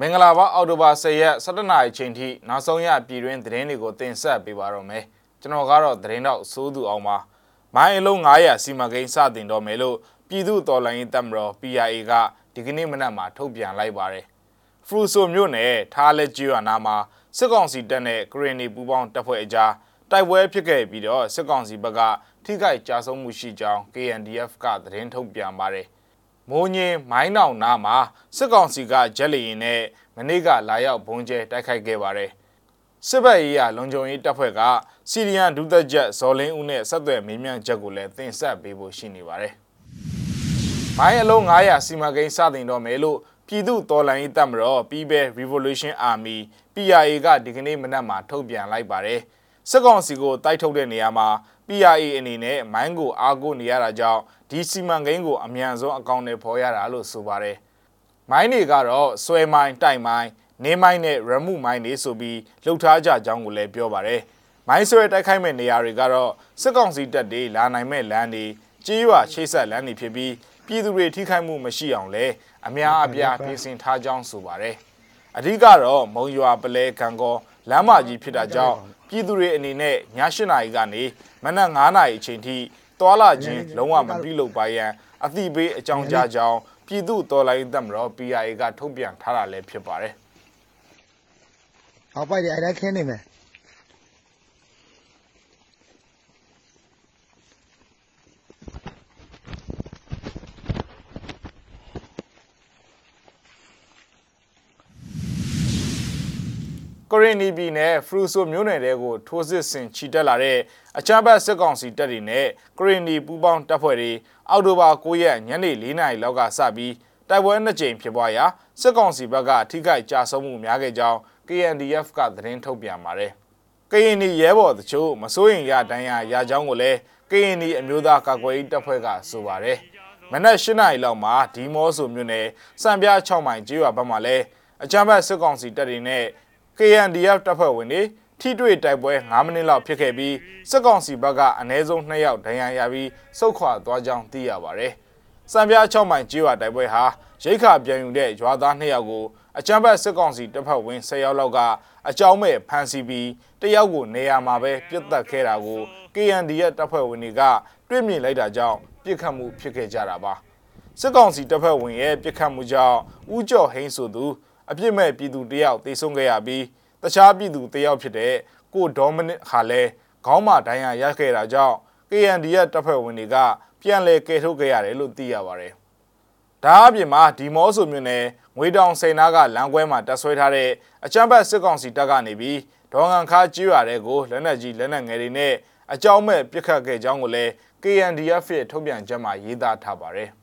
မင်္ဂလာပါအော်တိုဘာ10ရက်17နာရီချိန်ထိနောက်ဆုံးရပြည်တွင်းသတင်းတွေကိုတင်ဆက်ပေးပါတော့မယ်ကျွန်တော်ကတော့သတင်းတော့စိုးသူအောင်ပါမိုင်းအလုံး900စီမံကိန်းစတင်တော့မယ်လို့ပြည်သူ့တော်လှန်ရေးတပ်မတော် PRA ကဒီကနေ့မနက်မှာထုတ်ပြန်လိုက်ပါတယ်ဖရူဆိုမြို့နယ်ထားလက်ကျွာနာမှာစစ်ကောင်စီတပ်နဲ့ဂရင်းနီပူပေါင်းတပ်ဖွဲ့အကြားတိုက်ပွဲဖြစ်ခဲ့ပြီးတော့စစ်ကောင်စီဘက်ကထိခိုက်ကြဆုံးမှုရှိကြောင်း KNDF ကသတင်းထုတ်ပြန်ပါတယ် မိုးညင်းမိုင်းနောင်နာမှာစစ်ကောင်စီကဂျက်လီရင်နဲ့မနေ့ကလာရောက်ဘုံကျဲတိုက်ခိုက်ခဲ့ပါတယ်စစ်ဘက်ရေးရလုံခြုံရေးတပ်ဖွဲ့ကစီရီယန်ဒုသက်ချက်ဇော်လင်းဦးနဲ့ဆက်သွယ်မေးမြန်းချက်ကိုလည်းတင်ဆက်ပေးဖို့ရှိနေပါတယ်။မိုင်းအလုံး900စီမံကိန်းစတင်တော့မယ်လို့ပြည်သူ့တော်လှန်ရေးတပ်မတော် People Revolution Army PRA ကဒီကနေ့မနက်မှာထုတ်ပြန်လိုက်ပါတယ်။စစ်ကောင်စီကိုတိုက်ထုတ်တဲ့နေရာမှာ PRA အနေနဲ့မိုင်းကိုအားကိုးနေရတာကြောင့် ဒီစီမံကိန်းကိုအမြန်ဆုံးအကောင့်နဲ့ဖော်ရတာလို့ဆိုပါတယ်။မိုင်းတွေကတော့ဆွဲမိုင်းတိုက်မိုင်းနေမိုင်းနဲ့ရမှုမိုင်းတွေဆိုပြီးလှုပ်ထားကြကြောင်းကိုလည်းပြောပါတယ်။မိုင်းဆွဲတိုက်ခိုက်မဲ့နေရာတွေကတော့စစ်ကောင်စီတပ်တွေလာနိုင်မဲ့လမ်းတွေကြေးရွာချိတ်ဆက်လမ်းတွေဖြစ်ပြီးပြည်သူတွေထိခိုက်မှုမရှိအောင်လဲအများအပြားပြင်ဆင်ထားကြောင်းဆိုပါတယ်။အဓိကတော့မုံရွာပလဲကံကောလမ်းမကြီးဖြစ်တာကြောင့်ပြည်သူတွေအနေနဲ့ည8နာရီကနေမနက်9နာရီအချိန်ထိ သွာလာခြင်းလုံးဝမပြုလုပ်ပါရန်အသိပေးအကြောင်းကြားကြောင်းပြည်သူတော်လိုင်းတပ်မတော် PRA ကထုတ်ပြန်ထားတာလည်းဖြစ်ပါတယ်ဟောပိုက်တယ်အဲ့ဒါခင်းနေမယ် ကရင်နီပြည်နယ်ဖရူဆိုမြို့နယ်တဲကိုထိုးစစ်ဆင်ချီတက်လာတဲ့အချမ်းဘတ်စစ်ကောင်စီတပ်တွေနဲ့ကရင်နီပူးပေါင်းတပ်ဖွဲ့တွေအောက်တိုဘာ9ရက်ညနေ4နာရီလောက်ကစပြီးတိုက်ပွဲနှစ်ကြိမ်ဖြစ်ပွားရာစစ်ကောင်စီဘက်ကထိခိုက်ကြဆုံးမှုများခဲ့ကြောင်း KNDF ကသတင်းထုတ်ပြန်ပါတယ်။ကရင်နီရဲဘော်တချို့မစိုးရင်ရတန်းရရကြောင်းကိုလည်းကရင်နီအမျိုးသားကာကွယ်ရေးတပ်ဖွဲ့ကဆိုပါတယ်။မနက်၈နာရီလောက်မှာဒီမောဆိုမြို့နယ်စံပြ6မိုင်ကျေးရွာဘက်မှာလဲအကြမ်းဖက်စစ်ကောင်စီတပ်တွေနဲ့ KNDF တပ်ဖွဲ့ဝင်တွေထိတွေ့တိုက်ပွဲ9မိနစ်လောက်ဖြစ်ခဲ့ပြီးစစ်ကောင်စီဘက်ကအနည်းဆုံး2ယောက်ဒဏ်ရာရပြီးစုခွာသွားကြောင်းသိရပါတယ်။စံပြ6မိုင်ကျေးရွာတိုက်ပွဲဟာရိတ်ခါပြန်ယူတဲ့ရွာသား2ယောက်ကိုအကြမ်းဖက်စစ်ကောင်စီတပ်ဖွဲ့ဝင်10ယောက်လောက်ကအကြောင်းမဲ့ဖမ်းဆီးပြီးတယောက်ကိုနေရာမှာပဲပြစ်တက်ခဲ့တာကို KNDF တပ်ဖွဲ့ဝင်တွေကတွေ့မြင်လိုက်တာကြောင့်ပြစ်ခတ်မှုဖြစ်ခဲ့ကြတာပါ။စစ်ကောင်စီတပ်ဖွဲ့ဝင်ရဲ့ပြစ်ခတ်မှုကြောင့်ဦးကျော်ဟိန်းဆိုသူ အပြစ်မဲ့ပြည်သူတယောက်တေဆုံးခဲ့ရပြီးတခြားပြည်သူတယောက်ဖြစ်တဲ့ကိုဒေါမနစ်ဟာလည်းခေါင်းမဒဏ်ရာရခဲ့တာကြောင့် KNDF တပ်ဖွဲ့ဝင်တွေကပြန်လည်ကယ်ထုတ်ခဲ့ရတယ်လို့သိရပါတယ်။ဒါအပြင်မှာဒီမောဆိုမြို့နယ်ငွေတောင်စိန်နာကလမ်းကွဲမှာတပ်ဆွဲထားတဲ့အကြမ်းဖက်စစ်ကောင်စီတပ်ကနေပြီးဒေါငန်ခါကျွရတဲ့ကိုလက်နက်ကြီးလက်နက်ငယ်တွေနဲ့အကြောင်းမဲ့ပစ်ခတ်ခဲ့ကြောင်းကိုလည်း KNDF ရဲ့ထုတ်ပြန်ချက်မှာရေးသားထားပါတယ်။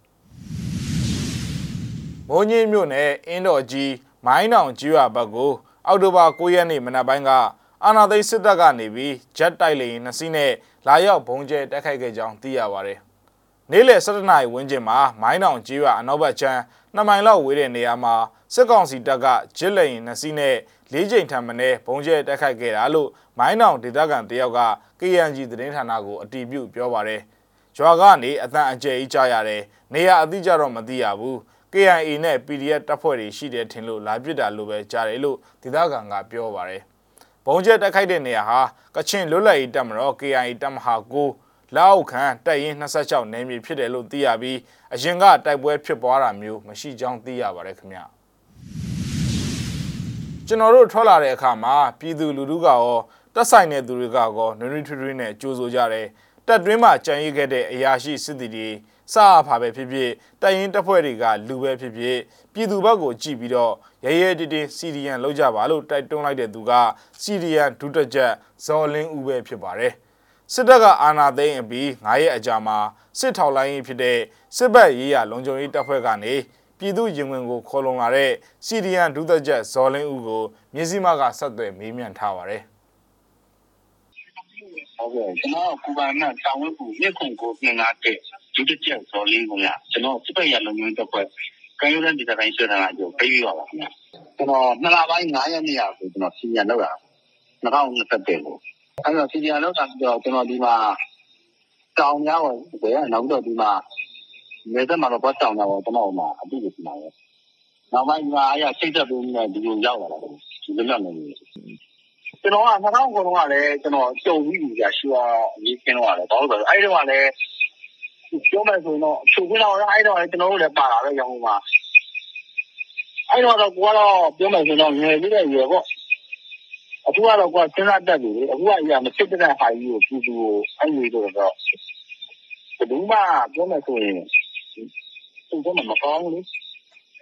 မိုးညင်းမြို့နယ်အင်းတော်ကြီး မိုင်းနောင်ကျွရဘက်ကိုအောက်တိုဘာ9ရက်နေ့မနက်ပိုင်းကအာနာသိန်းစစ်တပ်ကနေပြီးဂျက်တိုက်လေနှစ်စီးနဲ့လာရောက်ဘုံကျဲတိုက်ခိုက်ခဲ့ကြောင်းသိရပါတယ်။နေ့လယ်7:00နာရီဝန်းကျင်မှာမိုင်းတောင်ကြီးရွာအနောက်ဘက်ချမ်း2မိုင်လောက်ဝေးတဲ့နေရာမှာစစ်ကောင်စီတပ်ကဂျစ်လေရင်နှစ်စီးနဲ့၄ချိန်ထံမှနဲ့ဘုံကျဲတိုက်ခိုက်ခဲ့တာလို့မိုင်းတောင်ဒေသခံတယောက်က KNG သတင်းဌာနကိုအတည်ပြုပြောပါတယ်။ရွာကနေအတန်အကျယ်ကြီးကြားရတယ်။နေရာအတိအကျတော့မသိရဘူး။ KIA နဲ့ PDF တပ်ဖွဲ့တွေရှိတယ်ထင်လို့လာပစ်တာလို့ပဲကြားတယ်လို့ဒေသခံကပြောပါတယ်။ဘုံကျက်တက်ခိုက်တဲ့နေရာဟာကချင်လွတ်လပ်ရေးတပ်မတော် KIA တပ်မဟာ9လောက်ခန့်တပ်ရင်း26နယ်မြေဖြစ်တယ်လို့သိရပြီးအရင်ကတိုက်ပွဲဖြစ်ပွားတာမျိုးမရှိကြောင်းသိရပါတယ်ခင်ဗျ။ကျွန်တော်တို့ထွက်လာတဲ့အခါမှာပြည်သူလူထုကရောတက်ဆိုင်တဲ့သူတွေကရောနွေနွေထွေးထွေးနဲ့ကြိုးဆိုကြတယ်တက်တွင်းမှာကြံရည်ခဲ့တဲ့အရာရှိစစ်သည်တွေ စအဖာပဲဖြစ်ဖြစ်တိုင်ရင်တပ်ဖွဲ့တွေကလူပဲဖြစ်ဖြစ်ပြည်သူဘက်ကိုကြည့်ပြီးတော့ရဲရဲတင်းတင်းစီရီယန်လောက်ကြပါလို့တိုက်တွန်းလိုက်တဲ့သူကစီရီယန်ဒုတက်ချက်ဇော်လင်းဦးပဲဖြစ်ပါတယ်စစ်တပ်ကအာဏာသိမ်းအပြီး9ရက်အကြာမှာစစ်ထောက်လိုင်းရေးဖြစ်တဲ့စစ်ဘက်ရေးရလုံခြုံရေးတပ်ဖွဲ့ကနေပြည်သူရင်ဝင်ကိုခေါ်လုံလာတဲ့စီရီယန်ဒုသက်ချက်ဇော်လင်းဦးကိုမြစည်းမကဆက်သွယ်မေးမြန်းထားပါတယ်ဟုတ်ကဲ့ကျွန်တော်ကကူဘာနာတောင်ဝဲကူမြက်ခုံကိုပြင်လာတဲ့ ဒုတိယဇော်လင်းကကျွန်တော်စစ်ပရလုံငန်းတပ်ဖွဲ့ကံရိုးတန်းဒေသတိုင်းဆွေးနွေးတာကိုပေးပြပါပါခင်ဗျာကျွန်တော်နှစ်လပိုင်း9ရက်နေ့ရာကိုကျွန်တော်စီညာလောက်တာ2021ကို အဲ့တော့စီညာလောက်တာပြီးတော့ ကျွန်တော် ဒီမှာ တောင်များကိုဘယ်ကနောက်တော့ ဒီမှာနေသက်မှာတော့ဘတ်တောင်များကိုကျွန်တော်မှာအတူတူမှာပဲ နောက်ပိုင်းမှာအရာစိတ်သက်ပေးနေဒီလိုရောက်လာတာဒီလိုလောက်နေတယ်ကျွန်တော်က2000ခုလုံးကလည်းကျွန်တော်ကြုံပြီးပြီကြာရှူအောင်အရေးခင်းတော့ရတယ်ဘာလို့လဲအဲ့ဒီတော့လည်း ပြောမယ်ဆိုတော့ချုပ်ခင်းတော့အဲ့တော့ကျွန်တော်တို့လည်း ပါလာပဲရောင်းမှာ အဲ့တော့တော့ ကိုကတော့ ပြောမယ်ဆိုတော့ ငယ်လေးတဲ့ရွယ်ပေါ့ အခုကတော့ကိုကစဉ်းစားတတ်ပြီလေ အခုကအရာမဖြစ်တဲ့ဟာကြီးကို ပြည်သူကိုအဲ့ဒီတော့တော့ ဘယ်သူမှ ပြောမယ်ဆိုရင်သူကမကောင်းဘူးလေ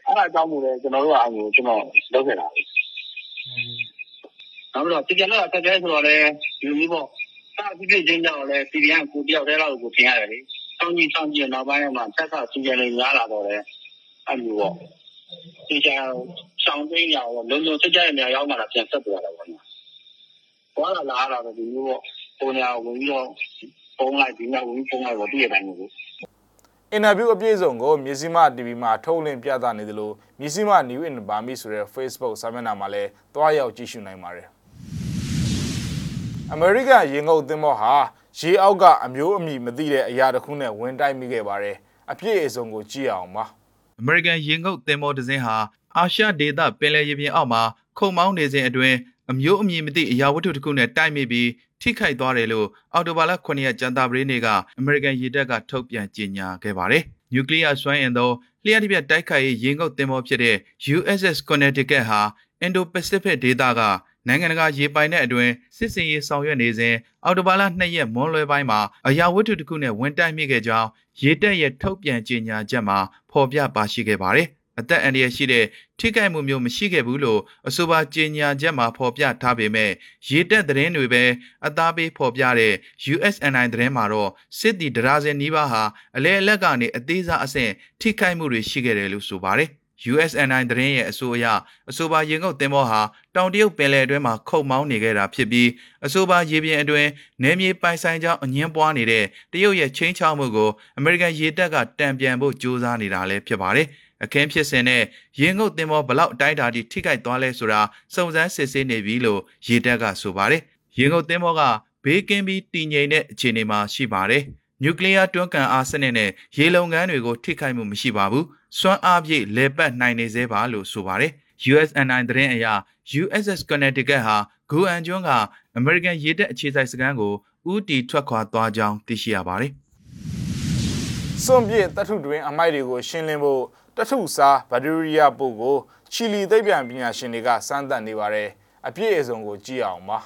အဲ့ဒါကြောင့်မို့လဲကျွန်တော်တို့ကအခုကျွန်တော်လုပ်ခဲ့တာနောက်တော့ပြန်လာတက်တဲ့ဆိုတော့လေဒီလိုပေါ့စာကြည့်ချင်းကြောင့်လည်း CDN ကိုတယောက်တည်းလောက်ကိုပြင်ရတယ်လေ။ ဆောင်းကြီးဆောင်းကြီးနောက်ပိုင်းမှာဆက်ဆက်စီစဉ်နေများလာတော့လေအဲ့လိုပေါ့။ဒီချာဆောင်းသိမ်းရအောင်လုံးလုံးစကြရဲ့နေရာ ရောက်မှလာပြန်ဆက်ပြရတာပေါ့နော်။ဘာလာလာလာတော့ ဒီလိုပေါ့။ပုံညာဝင်ပြီးတော့ပုံလိုက် ဒီနောက်ဝင်ပုံလိုက်တော့တည့်ရတိုင်းကိုအင်တာဗျူးအပြည့်အစုံကို မြစည်းမ TV မှာ ထုတ်လွှင့်ပြသနေသလို မြစည်းမ New in Burmese ဆိုတဲ့ Facebook စာမျက်နှာမှာလည်းတွားရောက်ကြည့်ရှုနိုင်ပါတယ်။ American ရေငုပ်သင်းမောဟာ ရေအောက်ကအမျိုးအမည်မသိတဲ့အရာတစ်ခုနဲ့ဝင်တိုက်မိခဲ့ပါတယ်။အပြည့်အစုံကိုကြည့်အောင်ပါ။ American ရေငုပ်သင်္ဘောတစ်စင်းဟာအာရှဒေသပင်လယ်ရေပြင်အောက်မှာခုံမောင်းနေစဉ်အတွင်းအမျိုးအမည်မသိအရာဝတ္ထုတစ်ခုနဲ့တိုက်မိပြီးထိခိုက်သွားတယ်လို့အော်တိုဘာလ9ရက်ကျန်တာပရိနေ့က American ရေတပ်ကထုတ်ပြန်ကြေညာခဲ့ပါတယ်။နျူကလ িয়ার စွမ်းအင်သောလျှက်တစ်ပြက်တိုက်ခိုက်ရေးရေငုပ်သင်္ဘောဖြစ်တဲ့ USS Connecticut ဟာ Indo-Pacific ဒေသက နိုင်ငံတကာရေပိုင်တဲ့အတွင်းစစ်စင်ရေးဆောင်ရွက်နေစဉ်အော်တိုဘာလ2ရက်မွန်းလွဲပိုင်းမှာအရာဝတ္ထုတစ်ခုနဲ့ဝင်တိုက်မိခဲ့ကြောင်းရေတပ်ရဲ့ထုတ်ပြန်ကြေညာချက်မှာဖော်ပြပါရှိခဲ့ပါတယ်။အသက်အန္တရာယ်ရှိတဲ့ထိခိုက်မှုမျိုးမရှိခဲ့ဘူးလို့အဆိုပါကြေညာချက်မှာဖော်ပြထားပေမဲ့ရေတပ်သတင်းတွေပဲအသားပေးဖော်ပြတဲ့ USNI သတင်းမှာတော့စစ်တီဒရာဇင်နီးပါးဟာအလဲအလက်ကနေအသေးစားအဆင့်ထိခိုက်မှုတွေရှိခဲ့တယ်လို့ဆိုပါတယ်။ USNI သတင်းရဲ့အဆိုအရအဆိုပါရေငုပ်သင်္ဘောဟာတောင်တရုတ်ပင်လယ်အတွင်းမှာခုတ်မောင်းနေခဲ့တာဖြစ်ပြီးအဆိုပါရေပြင်အတွင်းနယ်မြေပိုင်ဆိုင်ကြောင်းအငင်းပွားနေတဲ့တရုတ်ရဲ့ချင်းချောက်မှုကိုအမေရိကန်ရေတပ်ကတံပြန်ဖို့ကြိုးစားနေတာလည်းဖြစ်ပါတယ်။အခင်းဖြစ်စဉ်နဲ့ရေငုပ်သင်္ဘောဘလောက်အတိုင်းအတာထိထိခိုက်သွားလဲဆိုတာစုံစမ်းစစ်ဆေးနေပြီလို့ရေတပ်ကဆိုပါတယ်။ရေငုပ်သင်္ဘောကဘေးကင်းပြီးတည်ငြိမ်တဲ့အခြေအနေမှာရှိပါတယ်။နျူကလ িয়ার တွန်းကန်အားစနစ်နဲ့ရေလုံငန်းတွေကိုထိခိုက်မှုမရှိပါဘူး။ စွမ်းအားပြည့်လေပတ်နိုင်နေသေးပါလို့ဆိုပါတယ်။ USNI သတင်းအရ USS Connecticut ဟာဂူအန်ကျွန်းက American ရေတပ်အခြေစိုက်စခန်းကိုဦးတီထွက်ခွာသွားကြောင်းသိရှိရပါတယ်။စွန့်ပစ်တထုတွင်အမိုက်တွေကိုရှင်းလင်းဖို့တထုစားဘက်တီးရီးယားပို့ကိုချီလီသိပ္ပံပညာရှင်တွေကစမ်းသပ်နေပါတယ်အပြည့်အစုံကိုကြည့်အောင်ပါ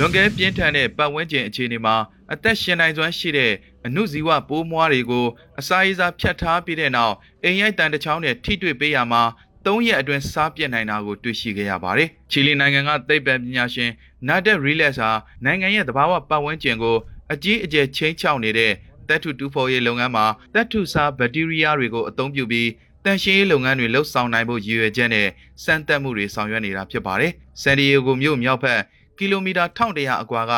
လွန်ကဲပြင်းထန်တဲ့ပတ်ဝန်းကျင်အခြေအနေမှာအသက်ရှင်နိုင်စွမ်းရှိတဲ့အနုဇီဝပိုးမွားတွေကိုအစာရည်စာဖြတ်ထားပြီးတဲ့နောက်အိမ်ရိုက်တန်တစ်ချောင်းနဲ့ထိတွေ့ပေးရမှာ၃ရက်အတွင်းစားပြတ်နိုင်တာကိုတွေ့ရှိခဲ့ရပါတယ်။ချီလီနိုင်ငံကသိပ္ပံပညာရှင်နာဒက်ရီလက်ဟာနိုင်ငံရဲ့သဘာဝပတ်ဝန်းကျင်ကိုအကြီးအကျယ်ချိန်ချောက်နေတဲ့တပ်ထုတူဖော်ရေးလုပ်ငန်းမှာတပ်ထုစားဘက်တီးရီးယားတွေကိုအသုံးပြုပြီးတန်ရှင်းရေးလုပ်ငန်းတွေလှုပ်ဆောင်နိုင်ဖို့ရည်ရွယ်ချက်နဲ့စမ်းသပ်မှုတွေဆောင်ရွက်နေတာဖြစ်ပါတယ်။ဆန်ဒီယေဂိုမြို့မြောက်ဘက် ကီလိုမီတာ1100အကွာက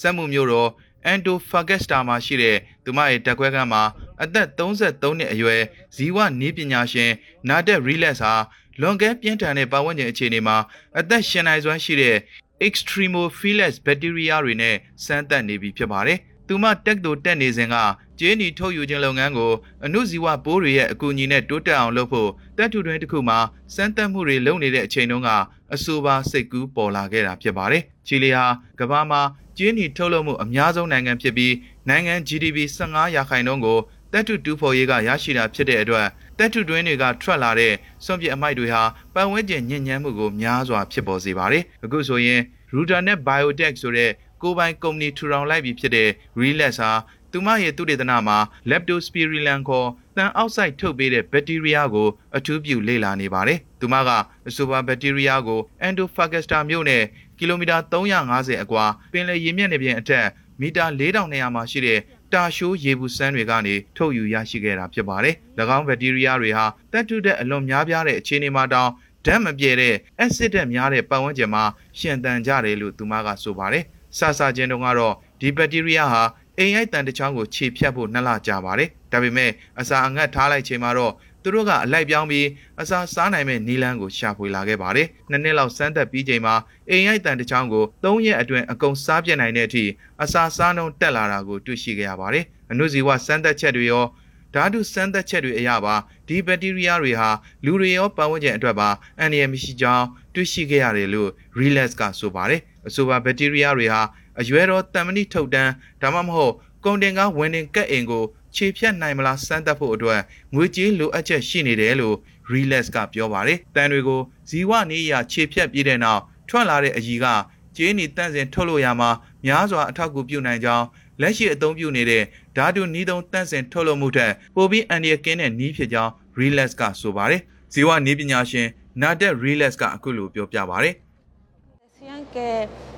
စက်မှုမြို့တော်အန်တိုဖာဂက်စတာမှာရှိတဲ့သူမရဲ့တက်ခွဲခန်းမှာအသက်33နှစ်အရွယ်ဇီဝနီးပညာရှင်နာဒက်ရီလက်ဟာလွန်ကဲပြင်းထန်တဲ့ပတ်ဝန်းကျင်အခြေအနေမှာအသက်ရှင်နိုင်စွမ်းရှိတဲ့ extremophilus bacteria တွေနဲ့စမ်းသပ်နေပြီဖြစ်ပါတယ်။သူမတက်တိုတက်နေစဉ်က ကျင်းနီထုတ်ယူခြင်းလုပ်ငန်းကိုအနုဇီဝပိုးတွေရဲ့အကူအညီနဲ့တိုးတက်အောင်လုပ်ဖို့တပ်ထုတွင်တစ်ခုမှာစမ်းသပ်မှုတွေလုပ်နေတဲ့အချိန်တုန်းကအဆိုပါစိတ်ကူးပေါ်လာခဲ့တာဖြစ်ပါတယ်။ချီလီဟာကမ္ဘာမှာကျင်းနီထုတ်လုပ်မှုအများဆုံးနိုင်ငံဖြစ်ပြီးနိုင်ငံ GDP 15ရာခိုင်နှုန်းကိုတပ်ထုတူဖော်ရေးကရရှိတာဖြစ်တဲ့အတွက်တပ်ထုတွင်းတွေကထွက်လာတဲ့စွန့်ပစ်အမိုက်တွေဟာပတ်ဝန်းကျင်ညစ်ညမ်းမှုကိုများစွာဖြစ်ပေါ်စေပါတယ်။အခုဆိုရင် Rudernet Biotech ဆိုတဲ့ကိုယ်ပိုင်ကုမ္ပဏီထူထောင်လိုက်ပြီးဖြစ်တဲ့ Relax ဟာ သူမရဲ့သုတေသနမှာ Leptospirillium ခေါ်တန်အောက်ဆိုက်ထုတ်ပေးတဲ့ဘက်တီးရီးယားကိုအထူးပြုလေ့လာနေပါတယ်။သူမကအဆိုပါဘက်တီးရီးယားကို Antofagasta မြို့နဲ့ကီလိုမီတာ350အကွာပင်လယ်ရေမျက်နှာပြင်အထက်မီတာ4200မှာရှိတဲ့တာရှိုးရေဘူးစမ်းတွေကနေထုတ်ယူရရှိခဲ့တာဖြစ်ပါတယ်။၎င်းဘက်တီးရီးယားတွေဟာတက်တုတဲ့အလွန်များပြားတဲ့အခြေအနေမှာတောင်ဓာတ်မပြေတဲ့အက်ဆစ်ဓာတ်များတဲ့ပတ်ဝန်းကျင်မှာရှင်သန်ကြတယ်လို့သူမကဆိုပါတယ်။ဆာဆာချင်းတုန်းကတော့ဒီဘက်တီးရီးယားဟာ အိမ်ရိုက်တန်တစ်ချောင်းကိုခြေဖြတ်ဖို့နှစ်လကြာပါတယ်။ဒါပေမဲ့အစာအငတ်ထားလိုက်ချိန်မှာတော့သူတို့ကအလိုက်ပြောင်းပြီးအစာစားနိုင်မဲ့နီလန်းကိုရှာဖွေလာခဲ့ပါတယ်။နှစ်နှစ်လောက်စမ်းသပ်ပြီးချိန်မှာအိမ်ရိုက်တန်တစ်ချောင်းကို၃ရက်အတွင်းအကုန်စားပြတ်နိုင်တဲ့အထိအစာစားနှုန်းတက်လာတာကိုတွေ့ရှိခဲ့ရပါတယ်။အနုဇီဝစမ်းသပ်ချက်တွေရောဓာတုစမ်းသပ်ချက်တွေအရပါဒီဘက်တီးရီးယားတွေဟာလူတွေရောပတ်ဝန်းကျင်အတွက်ပါအန္တရာယ်မရှိကြောင်းတွေ့ရှိခဲ့ရတယ်လို့ Relax ကဆိုပါတယ်အဆိုပါဘက်တီးရီးယားတွေဟာ အရွယ်တော်တံမဏိထုတ်တန်းဒါမှမဟုတ်ကုန်တင်ကားဝင်တင်ကက်အင်ကိုခြေဖြတ်နိုင်မလားစမ်းသပ်ဖို့အတွက်ငွေကြေးလိုအပ်ချက်ရှိနေတယ်လို့ Relax ကပြောပါတယ်။တန်တွေကိုဇီဝနေရခြေဖြတ်ပြီးတဲ့နောက်ထွက်လာတဲ့အကြီးကကျေးနီတန့်စင်ထုတ်လို့ရမှာများစွာအထောက်အကူပြုနိုင်ကြောင်းလက်ရှိအသုံးပြုနေတဲ့ဓာတုနီးသုံးတန့်စင်ထုတ်လုပ်မှုထက်ပိုပြီးအန္တရာယ်ကင်းတဲ့နီးဖြစ်ကြောင်း Relax ကဆိုပါတယ်။ဇီဝနေပညာရှင်နာတက် Relax ကအခုလိုပြောပြပါတယ် Decían que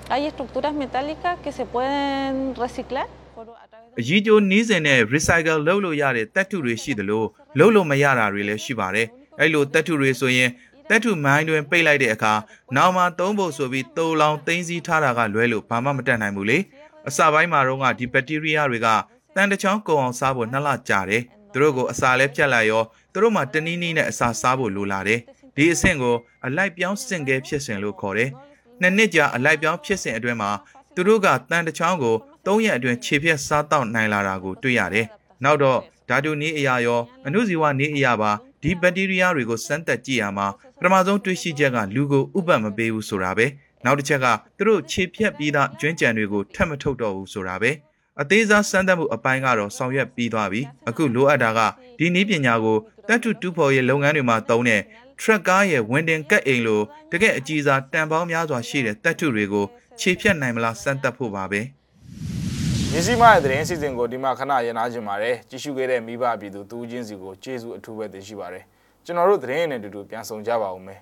hay estructuras metálicas que se pueden reciclar por, a través အကြီးကျိုးနီးစင်နဲ့ recycle လုပ်လို့ရတဲ့တပ်ထုတွေရှိသလိုလုပ်လို့မရတာတွေလည်းရှိပါတယ်။အဲ့လိုတပ်ထုတွေဆိုရင်တပ်ထုမိုင်းတွင်ပိတ်လိုက်တဲ့အခါနောက်မှသုံးဖို့ဆိုပြီးတိုးလောင်သိမ်းစည်းထားတာကလွဲလို့ဘာမှမတတ်နိုင်ဘူးလေ။အစပိုင်းမှာတော့ကဒီဘက်တီးရီးယားတွေကတန်တချောင်းကုန်အောင်စားဖို့နှစ်လကြာတယ်။သူတို့ကိုအစာလဲဖြတ်လိုက်ရောသူတို့မှတနည်းနည်းနဲ့အစာစားဖို့လိုလာတယ်။ဒီအဆင့်ကိုအလိုက်ပြောင်းစင်ကဲဖြစ်စဉ်လို့ခေါ်တယ်။ နှစ်နှစ်ကြာအလိုက်ပြောင်းဖြစ်စဉ်အတွင်းမှာသူတို့ကတန်တချောင်းကို၃ရက်အတွင်းခြေဖြတ်စားတောက်နိုင်လာတာကိုတွေ့ရတယ်။နောက်တော့ဓာတုနည်းအရာရောအနုဇီဝနည်းအရာပါဒီဘက်တီးရီးယားတွေကိုစမ်းသပ်ကြည့်ရမှာပထမဆုံးတွေ့ရှိချက်ကလူကိုဥပတ်မပေးဘူးဆိုတာပဲ။နောက်တစ်ချက်ကသူတို့ခြေဖြတ်ပြီးသားကျွမ်းကြံတွေကိုထပ်မထုတ်တော့ဘူးဆိုတာပဲ။အသေးစားစမ်းသပ်မှုအပိုင်းကတော့ဆောင်ရွက်ပြီးသွားပြီ။အခုလိုအပ်တာကဒီနည်းပညာကိုတပ်ထုတူဖော်ရဲ့လုပ်ငန်းတွေမှာသုံးတဲ့ truck ကားရဲ့ဝင်တင်ကတ်အိမ်လိုတကယ်အကြီးစားတန်ပေါင်းများစွာရှိတဲ့တပ်ထုတွေကိုခြေဖြတ်နိုင်မလားစမ်းသပ်ဖို့ပါပဲ။မြစည်းမရဲ့သတင်းစီစဉ်ကိုဒီမှာခဏရနာကြပါတယ်ကြည့်ရှုခဲ့တဲ့မိဘပြည်သူတူးချင်းစီကိုကျေးဇူးအထူးပဲတင်ရှိပါတယ်ကျွန်တော်တို့သတင်းနဲ့အတူတူပြန်ဆောင်ကြပါဦးမယ်